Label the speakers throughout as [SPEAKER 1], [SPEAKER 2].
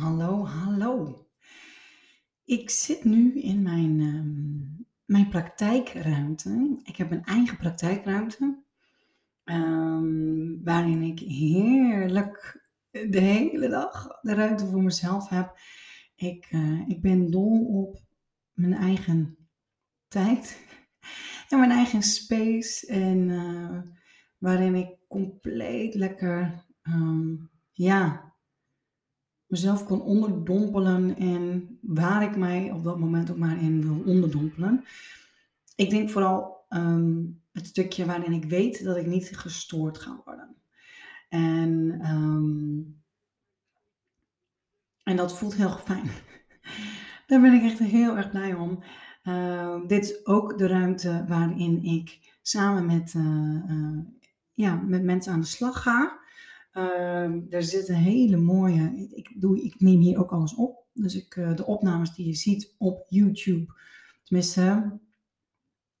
[SPEAKER 1] Hallo, hallo. Ik zit nu in mijn, um, mijn praktijkruimte. Ik heb een eigen praktijkruimte. Um, waarin ik heerlijk de hele dag de ruimte voor mezelf heb. Ik, uh, ik ben dol op mijn eigen tijd en mijn eigen space. En uh, waarin ik compleet lekker, um, ja, mezelf kon onderdompelen en waar ik mij op dat moment ook maar in wil onderdompelen. Ik denk vooral um, het stukje waarin ik weet dat ik niet gestoord ga worden. En, um, en dat voelt heel fijn. Daar ben ik echt heel erg blij om. Uh, dit is ook de ruimte waarin ik samen met, uh, uh, ja, met mensen aan de slag ga. Uh, er zit een hele mooie. Ik, doe, ik neem hier ook alles op. Dus ik, uh, de opnames die je ziet op YouTube, tenminste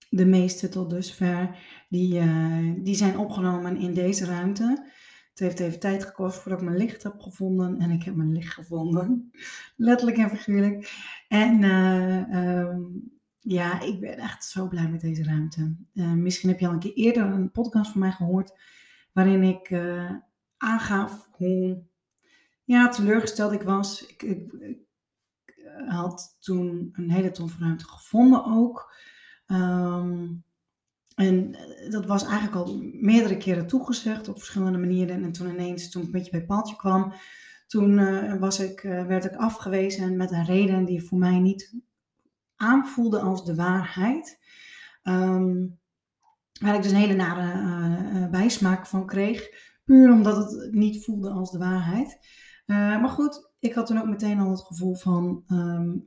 [SPEAKER 1] de meeste tot dusver, die, uh, die zijn opgenomen in deze ruimte. Het heeft even tijd gekost voordat ik mijn licht heb gevonden. En ik heb mijn licht gevonden. Letterlijk en figuurlijk. En um, ja, ik ben echt zo blij met deze ruimte. misschien heb je al een keer eerder een podcast van mij gehoord. Waarin ik aangaf hoe ja, teleurgesteld ik was. Ik, ik, had toen een hele toffe ruimte gevonden ook. Um, en dat was eigenlijk al meerdere keren toegezegd op verschillende manieren. En toen ineens, toen ik een beetje bij paaltje kwam, toen uh, was ik, uh, werd ik afgewezen met een reden die voor mij niet aanvoelde als de waarheid. Um, waar ik dus een hele nare uh, bijsmaak van kreeg. Puur omdat het niet voelde als de waarheid. Uh, maar goed, ik had toen ook meteen al het gevoel van, um,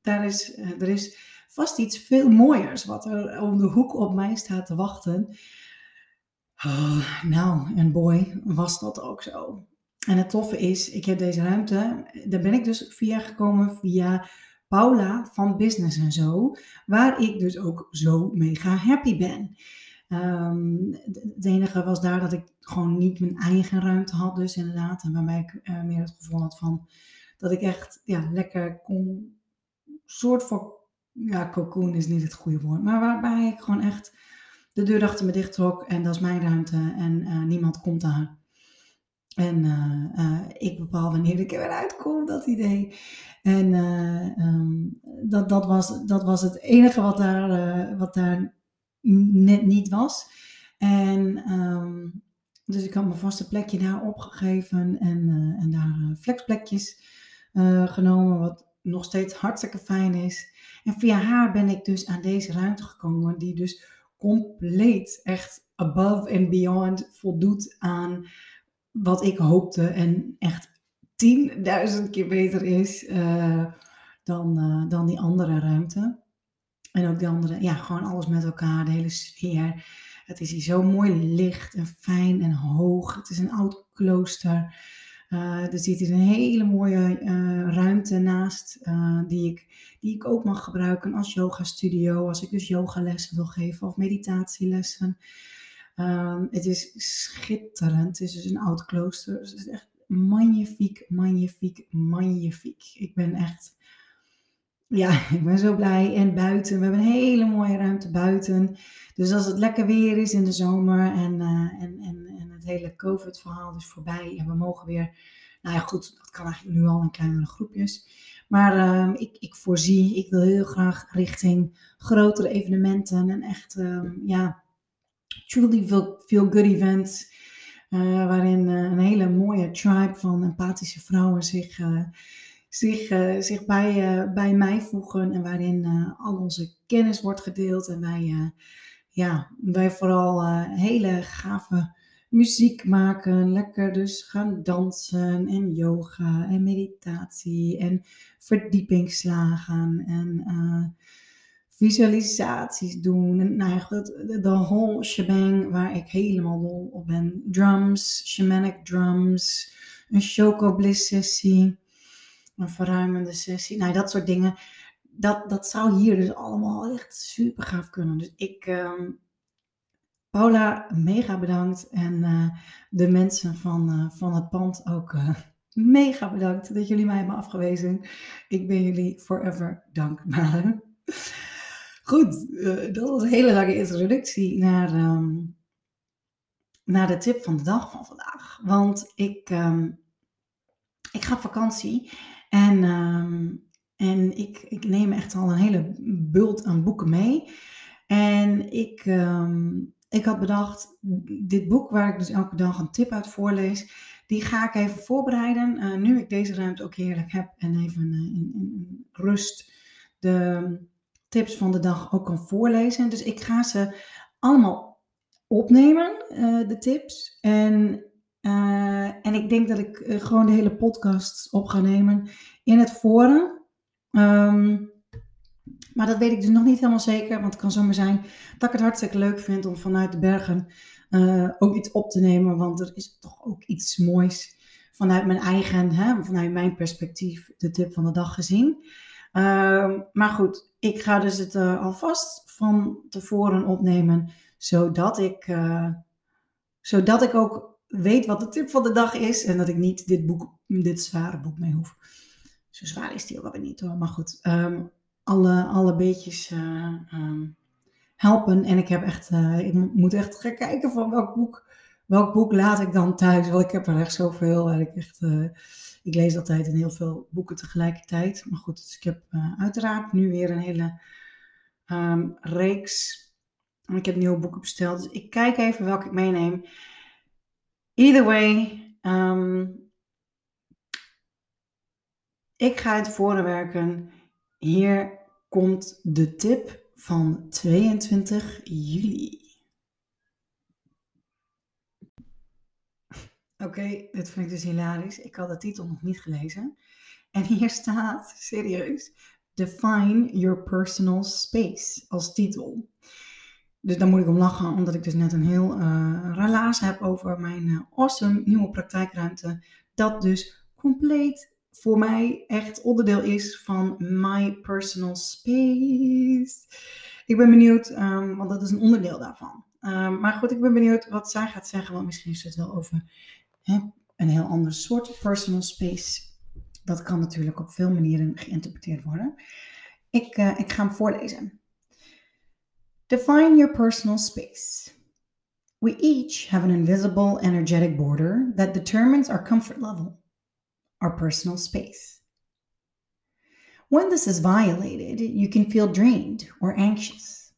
[SPEAKER 1] daar is, uh, er is vast iets veel mooiers wat er om de hoek op mij staat te wachten. Oh, nou, en boy, was dat ook zo. En het toffe is, ik heb deze ruimte, daar ben ik dus via gekomen via Paula van Business en Zo, waar ik dus ook zo mega happy ben. Um, het enige was daar dat ik gewoon niet mijn eigen ruimte had, dus inderdaad. En waarbij ik uh, meer het gevoel had van dat ik echt ja, lekker kon, soort van, ja, cocoon is niet het goede woord, maar waarbij ik gewoon echt de deur achter me dicht trok en dat is mijn ruimte en uh, niemand komt daar. En uh, ik bepaal wanneer ik er weer uitkom, dat idee. En um, dat, dat, was, dat was het enige wat daar, wat daar net niet was. En um, dus ik had mijn vaste plekje daar opgegeven en, uh, en daar uh, flexplekjes uh, genomen, wat nog steeds hartstikke fijn is. En via haar ben ik dus aan deze ruimte gekomen, die dus compleet echt above and beyond voldoet aan wat ik hoopte en echt 10.000 keer beter is dan, dan die andere ruimte. En ook de andere, ja, gewoon alles met elkaar, de hele sfeer. Het is hier zo mooi licht en fijn en hoog. Het is een oud klooster. Uh, zit hier een hele mooie uh, ruimte naast, uh, die, ik, die ik ook mag gebruiken als yoga studio. Als ik dus yogalessen wil geven of meditatielessen. Um, het is schitterend. Het is dus een oud klooster. Het is echt magnifiek, magnifiek, magnifiek. Ik ben echt ja, ik ben zo blij. En buiten, we hebben een hele mooie ruimte buiten. Dus als het lekker weer is in de zomer en, uh, en, en, en het hele COVID-verhaal is voorbij en we mogen weer, nou ja goed, dat kan eigenlijk nu al in kleinere groepjes. Maar uh, ik, ik voorzie, ik wil heel graag richting grotere evenementen en echt, uh, ja, truly feel, feel good events. Uh, waarin een hele mooie tribe van empathische vrouwen zich zich, uh, zich bij, uh, bij mij voegen en waarin uh, al onze kennis wordt gedeeld en wij, ja, wij vooral hele gave muziek maken, lekker dus gaan dansen en yoga en meditatie en verdiepingsslagen en visualisaties doen. En nou de, de whole shebang waar ik helemaal dol op ben. Drums, shamanic drums, een choco bliss sessie, een verruimende sessie. Nou, dat soort dingen. Dat, dat zou hier dus allemaal echt super gaaf kunnen. Dus ik, um, Paula, mega bedankt. En uh, de mensen van, uh, van het pand ook uh, mega bedankt dat jullie mij hebben afgewezen. Ik ben jullie forever dankbaar. Goed, dat was een hele lange introductie naar, um, naar de tip van de dag van vandaag. Want ik, um, ik ga op vakantie en, um, en ik, ik neem echt al een hele bult aan boeken mee. En ik, ik had bedacht, dit boek waar ik dus elke dag een tip uit voorlees, die ga ik even voorbereiden. Uh, nu ik deze ruimte ook heerlijk heb en even uh, in, in, rust de tips van de dag ook kan voorlezen. Dus ik ga ze allemaal opnemen, uh, de tips. En, en ik denk dat ik gewoon de hele podcast op ga nemen in het forum. Um, maar dat weet ik dus nog niet helemaal zeker, want het kan zomaar zijn dat ik het hartstikke leuk vind om vanuit de bergen uh, ook iets op te nemen. Want er is toch ook iets moois vanuit mijn eigen, hè, vanuit mijn perspectief, de tip van de dag gezien. Uh, maar goed, ik ga dus het alvast van tevoren opnemen, zodat ik, zodat ik ook weet wat de tip van de dag is en dat ik niet dit boek, dit zware boek mee hoef. Zo zwaar is die ook alweer niet hoor, maar goed. Um, alle, alle beetjes uh, um, helpen. En ik heb echt, uh, ik moet echt gaan kijken van welk boek, welk boek laat ik dan thuis. Want ik heb er echt zoveel. En ik, echt, uh, ik lees altijd in heel veel boeken tegelijkertijd. Maar goed, dus ik heb uiteraard nu weer een hele um, reeks. Ik heb nieuwe boeken besteld. Dus ik kijk even welke ik meeneem. Either way, um, ik ga het voorwerken hier komt de tip van 22 juli. Oké, okay, dit vind ik dus hilarisch. Ik had de titel nog niet gelezen. En hier staat, serieus, Define Your Personal Space als titel. Dus daar moet ik om lachen, omdat ik dus net een heel uh, relaas heb over mijn uh, awesome nieuwe praktijkruimte. Dat dus compleet voor mij echt onderdeel is van my personal space. Ik ben benieuwd, um, want dat is een onderdeel daarvan. Um, maar goed, ik ben benieuwd wat zij gaat zeggen, want misschien is het wel over hè, een heel ander soort personal space. Dat kan natuurlijk op veel manieren geïnterpreteerd worden. Ik, uh, ik ga hem voorlezen. Define your personal space. We each have an invisible energetic border that determines our comfort level. our personal space. When this is violated, you can feel drained or anxious.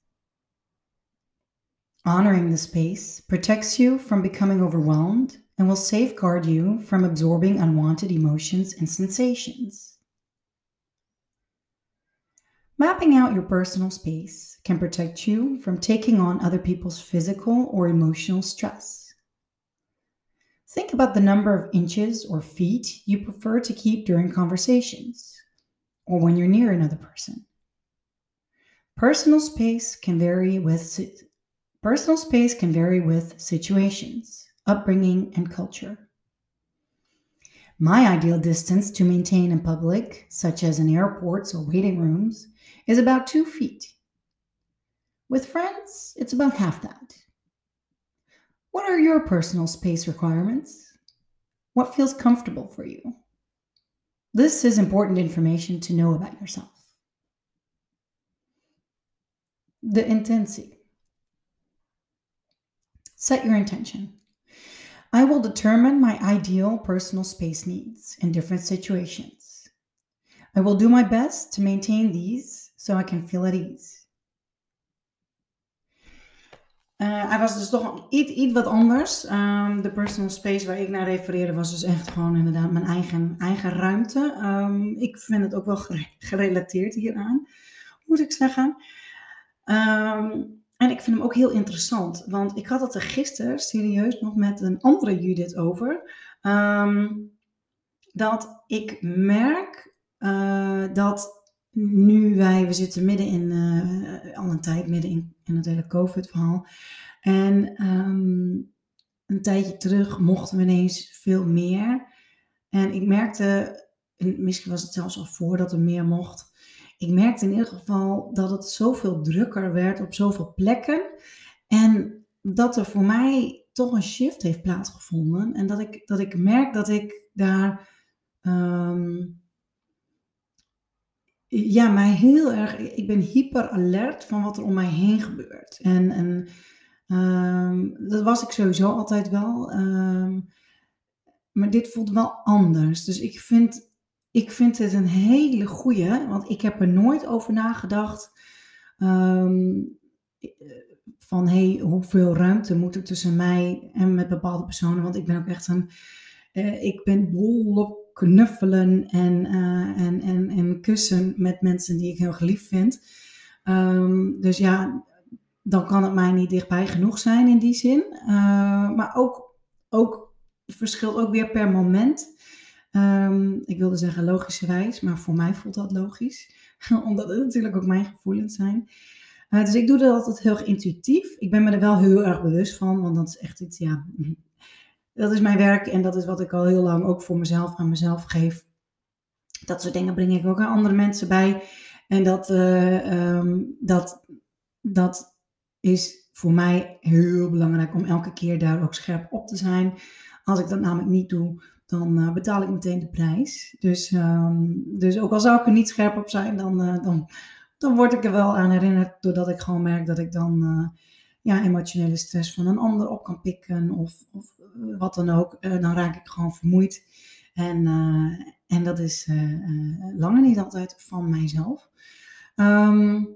[SPEAKER 1] Honoring the space protects you from becoming overwhelmed and will safeguard you from absorbing unwanted emotions and sensations. Mapping out your personal space can protect you from taking on other people's physical or emotional stress. Think about the number of inches or feet you prefer to keep during conversations or when you're near another person. Personal space can vary with personal space can vary with situations, upbringing, and culture. My ideal distance to maintain in public, such as in airports or waiting rooms, is about two feet. With friends, it's about half that. What are your personal space requirements? What feels comfortable for you? This is important information to know about yourself. The intensity. Set your intention. I will determine my ideal personal space needs in different situations. I will do my best to maintain these so I can feel at ease. Uh, hij was dus toch iets, iets wat anders. Um, de personal space waar ik naar refereerde was dus echt gewoon inderdaad mijn eigen, eigen ruimte. Um, ik vind het ook wel gerelateerd hieraan, moet ik zeggen. Um, en ik vind hem ook heel interessant, want ik had het er gisteren serieus nog met een andere Judith over. Ehm, dat ik merk uh, dat nu wij, we zitten midden in, uh, al een tijd midden in, in het hele COVID-verhaal. En um, een tijdje terug mochten we ineens veel meer. En ik merkte, en misschien was het zelfs al voordat er meer mocht. Ik merkte in ieder geval dat het zoveel drukker werd op zoveel plekken. En dat er voor mij toch een shift heeft plaatsgevonden. En dat ik, dat ik merk dat ik daar. Um, ja, mij heel erg. Ik ben hyper alert van wat er om mij heen gebeurt. En, en um, dat was ik sowieso altijd wel. Um, maar dit voelt wel anders. Dus ik vind, ik vind het een hele goeie. Want ik heb er nooit over nagedacht. Um, van hey, hoeveel ruimte moet er tussen mij en met bepaalde personen? Want ik ben ook echt een. Uh, ik ben dol knuffelen en, uh, en, en, en kussen met mensen die ik heel geliefd vind. Um, dus ja, dan kan het mij niet dichtbij genoeg zijn in die zin. Uh, maar ook, ook verschilt ook weer per moment. Um, ik wilde zeggen logischerwijs, maar voor mij voelt dat logisch. Omdat het natuurlijk ook mijn gevoelens zijn. Uh, dus ik doe dat altijd heel intuïtief. Ik ben me er wel heel erg bewust van, want dat is echt iets, ja, dat is mijn werk en dat is wat ik al heel lang ook voor mezelf aan mezelf geef. Dat soort dingen breng ik ook aan andere mensen bij. En dat, uh, um, dat, dat is voor mij heel belangrijk om elke keer daar ook scherp op te zijn. Als ik dat namelijk niet doe, dan uh, betaal ik meteen de prijs. Dus, um, dus ook al zou ik er niet scherp op zijn, dan, uh, dan, dan word ik er wel aan herinnerd. Doordat ik gewoon merk dat ik dan uh, ja, emotionele stress van een ander op kan pikken. Of, of wat dan ook. dan raak ik gewoon vermoeid. En, en dat is langer niet altijd van mijzelf. Um,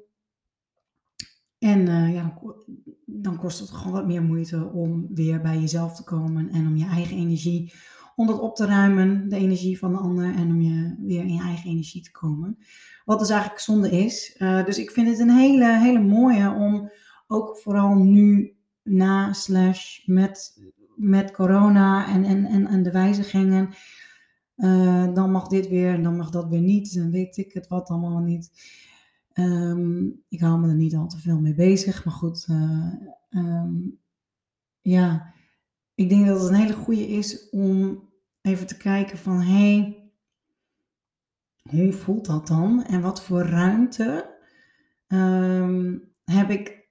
[SPEAKER 1] en ja, dan kost het gewoon wat meer moeite om weer bij jezelf te komen en om je eigen energie, om dat op te ruimen, de energie van de ander, en om je weer in je eigen energie te komen. Wat dus eigenlijk zonde is. Uh, dus ik vind het een hele, hele mooie om ook vooral nu na slash met, met corona en, en, en, en de wijzigingen. Uh, dan mag dit weer en dan mag dat weer niet. Dan weet ik het wat allemaal niet. Um, ik hou me er niet al te veel mee bezig. Maar goed, uh, um, ja, ik denk dat het een hele goede is om even te kijken van hey, hoe voelt dat dan? En wat voor ruimte um, heb ik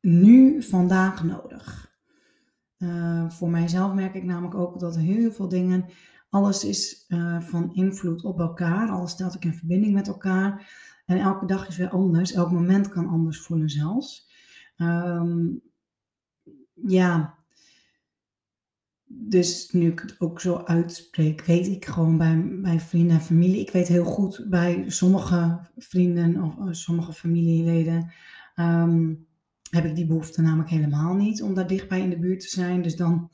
[SPEAKER 1] nu vandaag nodig? Uh, voor mijzelf merk ik namelijk ook dat heel veel dingen, alles is uh, van invloed op elkaar. Alles staat ook in verbinding met elkaar. En elke dag is weer anders. Elk moment kan anders voelen zelfs. Um, ja. Dus nu ik het ook zo uitspreek, weet ik gewoon bij, bij vrienden en familie. Ik weet heel goed bij sommige vrienden of uh, sommige familieleden. Um, heb ik die behoefte namelijk helemaal niet om daar dichtbij in de buurt te zijn. Dus dan,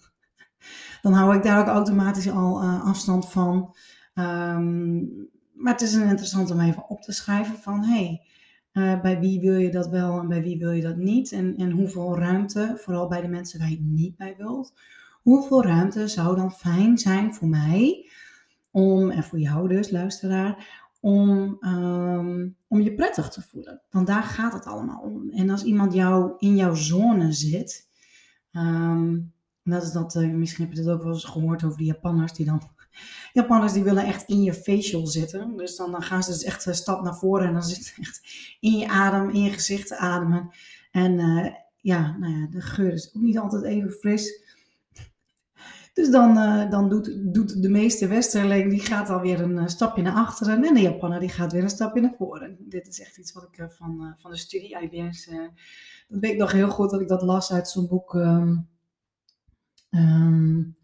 [SPEAKER 1] dan hou ik daar ook automatisch al uh, afstand van. Um, maar het is interessant om even op te schrijven van hey, uh, bij wie wil je dat wel en bij wie wil je dat niet? En, en hoeveel ruimte, vooral bij de mensen waar je niet bij wilt, hoeveel ruimte zou dan fijn zijn voor mij om, en voor jou dus, luisteraar, om, um, om je prettig te voelen. Want daar gaat het allemaal om. En als iemand jou in jouw zone zit, um, dat is dat, uh, misschien heb je het ook wel eens gehoord over die Japanners die dan Japanners die willen echt in je facial zitten. Dus dan, gaan ze dus echt een stap naar voren en dan zit het echt in je adem, in je gezicht te ademen. En uh, ja, nou ja, de geur is ook niet altijd even fris. Dus dan, uh, dan doet, doet de meeste westerling, die gaat alweer een uh, stapje naar achteren. En de Japaner die gaat weer een stapje naar voren. Dit is echt iets wat ik van, van de studie IBS, dat weet ik nog heel goed dat ik dat las uit zo'n boek. Um, um,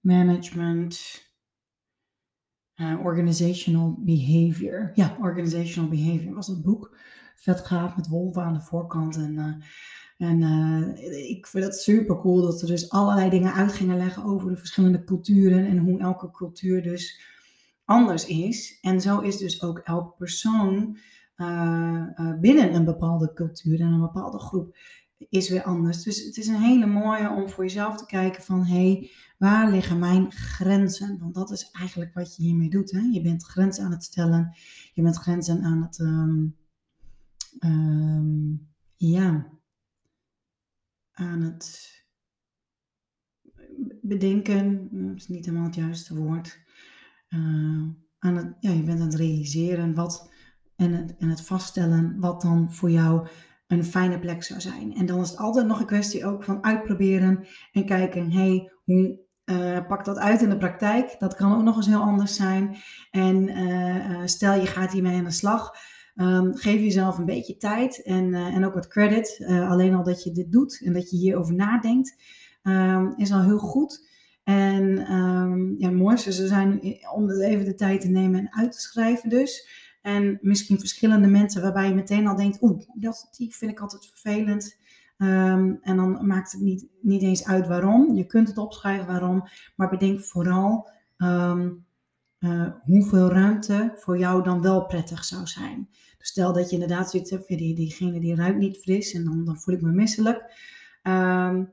[SPEAKER 1] management, uh, organizational behavior. Ja, organizational behavior was het boek. Vet gaaf met wolven aan de voorkant. En, en uh, ik vind het super cool dat er dus allerlei dingen uit gingen leggen over de verschillende culturen en hoe elke cultuur dus anders is. En zo is dus ook elke persoon binnen een bepaalde cultuur en een bepaalde groep is weer anders. Dus het is een hele mooie om voor jezelf te kijken van hé, hey, waar liggen mijn grenzen? Want dat is eigenlijk wat je hiermee doet. Hè? Je bent grenzen aan het stellen, je bent grenzen aan het ehm, ehm, ja, aan het bedenken, dat is niet helemaal het juiste woord. Uh, aan het, ja, je bent aan het realiseren wat en het, en het vaststellen wat dan voor jou een fijne plek zou zijn. En dan is het altijd nog een kwestie ook van uitproberen en kijken, hey, hoe uh, pakt dat uit in de praktijk? Dat kan ook nog eens heel anders zijn. En uh, stel je gaat hiermee aan de slag. Um, geef jezelf een beetje tijd en, en ook wat credit. alleen al dat je dit doet en dat je hierover nadenkt, um, is al heel goed. En um, ja, mooiste ze zijn om het even de tijd te nemen en uit te schrijven dus. En misschien verschillende mensen waarbij je meteen al denkt, oeh, dat, die vind ik altijd vervelend. En dan maakt het niet, niet eens uit waarom. Je kunt het opschrijven waarom, maar bedenk vooral uh, hoeveel ruimte voor jou dan wel prettig zou zijn. Dus stel dat je inderdaad zoiets hebt, die, diegene die ruikt niet fris en dan, dan voel ik me misselijk. Um,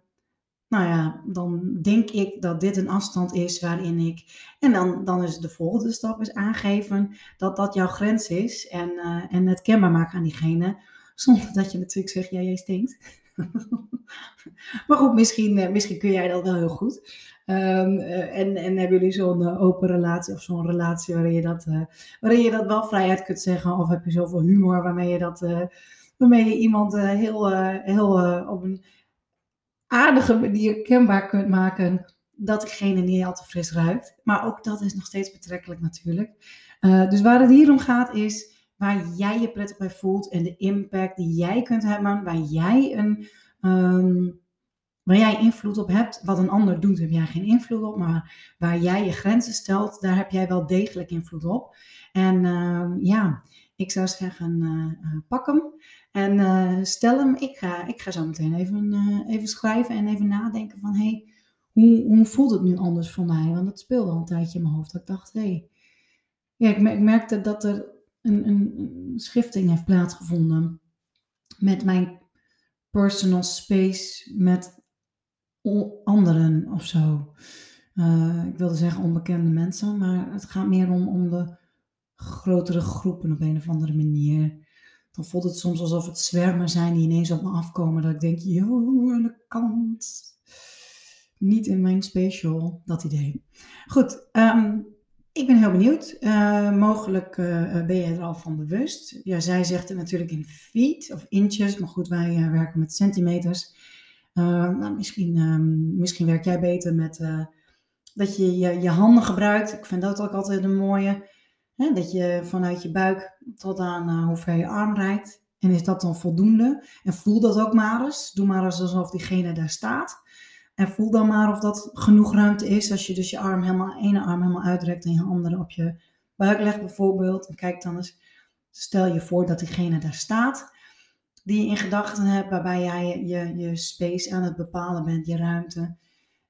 [SPEAKER 1] nou ja, dan denk ik dat dit een afstand is waarin ik. En dan, dan is de volgende stap is aangeven dat dat jouw grens is. En, uh, en het kenbaar maken aan diegene. Zonder dat je natuurlijk zegt, ja, jij stinkt. maar goed, misschien, uh, misschien kun jij dat wel heel goed. Um, uh, en, en hebben jullie zo'n open relatie of zo'n relatie waarin je, dat, waarin je dat wel vrijheid kunt zeggen? Of heb je zoveel humor waarmee je, dat, waarmee je iemand heel, heel op een aardige manier kenbaar kunt maken dat diegene niet al te fris ruikt. Maar ook dat is nog steeds betrekkelijk natuurlijk. Dus waar het hier om gaat is waar jij je prettig bij voelt en de impact die jij kunt hebben, waar jij, een, um, waar jij invloed op hebt. Wat een ander doet, heb jij geen invloed op, maar waar jij je grenzen stelt, daar heb jij wel degelijk invloed op. En uh, ja, ik zou zeggen, uh, pak hem. En uh, stel hem, ik ga, ik ga zo meteen even, even schrijven en even nadenken van, hey, hoe, hoe voelt het nu anders voor mij? Want het speelde al een tijdje in mijn hoofd. Dat ik dacht, hé, hey. ja, ik, merkte dat er een, een, schifting heeft plaatsgevonden met mijn personal space met anderen of zo. Uh, ik wilde zeggen onbekende mensen, maar het gaat meer om, om de grotere groepen op een of andere manier dan voelt het soms alsof het zwermen zijn die ineens op me afkomen. Dat ik denk, joh, aan de kant. Niet in mijn special, dat idee. Goed, um, ik ben heel benieuwd. Uh, mogelijk uh, ben je er al van bewust. Ja, zij zegt het natuurlijk in feet of inches, maar goed, wij werken met centimeters. nou, misschien, um, misschien werk jij beter met dat je, je je handen gebruikt. Ik vind dat ook altijd een mooie. Hè, dat je vanuit je buik tot aan hoe ver je arm reikt. En is dat dan voldoende? En voel dat ook maar eens. Doe maar eens alsof diegene daar staat. En voel dan maar of dat genoeg ruimte is. Als je dus je arm helemaal, ene arm helemaal uitrekt en je andere op je buik legt bijvoorbeeld. En kijk dan eens, stel je voor dat diegene daar staat. Die je in gedachten hebt, waarbij jij je, je, je space aan het bepalen bent, je ruimte.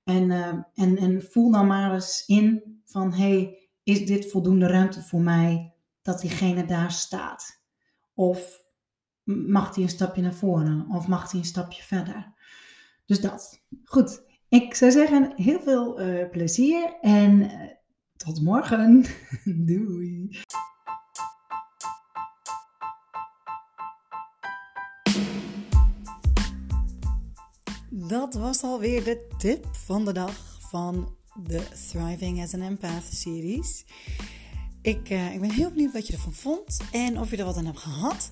[SPEAKER 1] En, uh, en, en voel dan maar eens in van, hey, is dit voldoende ruimte voor mij dat diegene daar staat? Of mag hij een stapje naar voren? Of mag hij een stapje verder? Dus dat. Goed. Ik zou zeggen, heel veel uh, plezier en uh, tot morgen. Doei. Dat was alweer de tip van de dag van de Thriving as an Empath series. Ik, uh, ik ben heel benieuwd wat je ervan vond en of je er wat aan hebt gehad.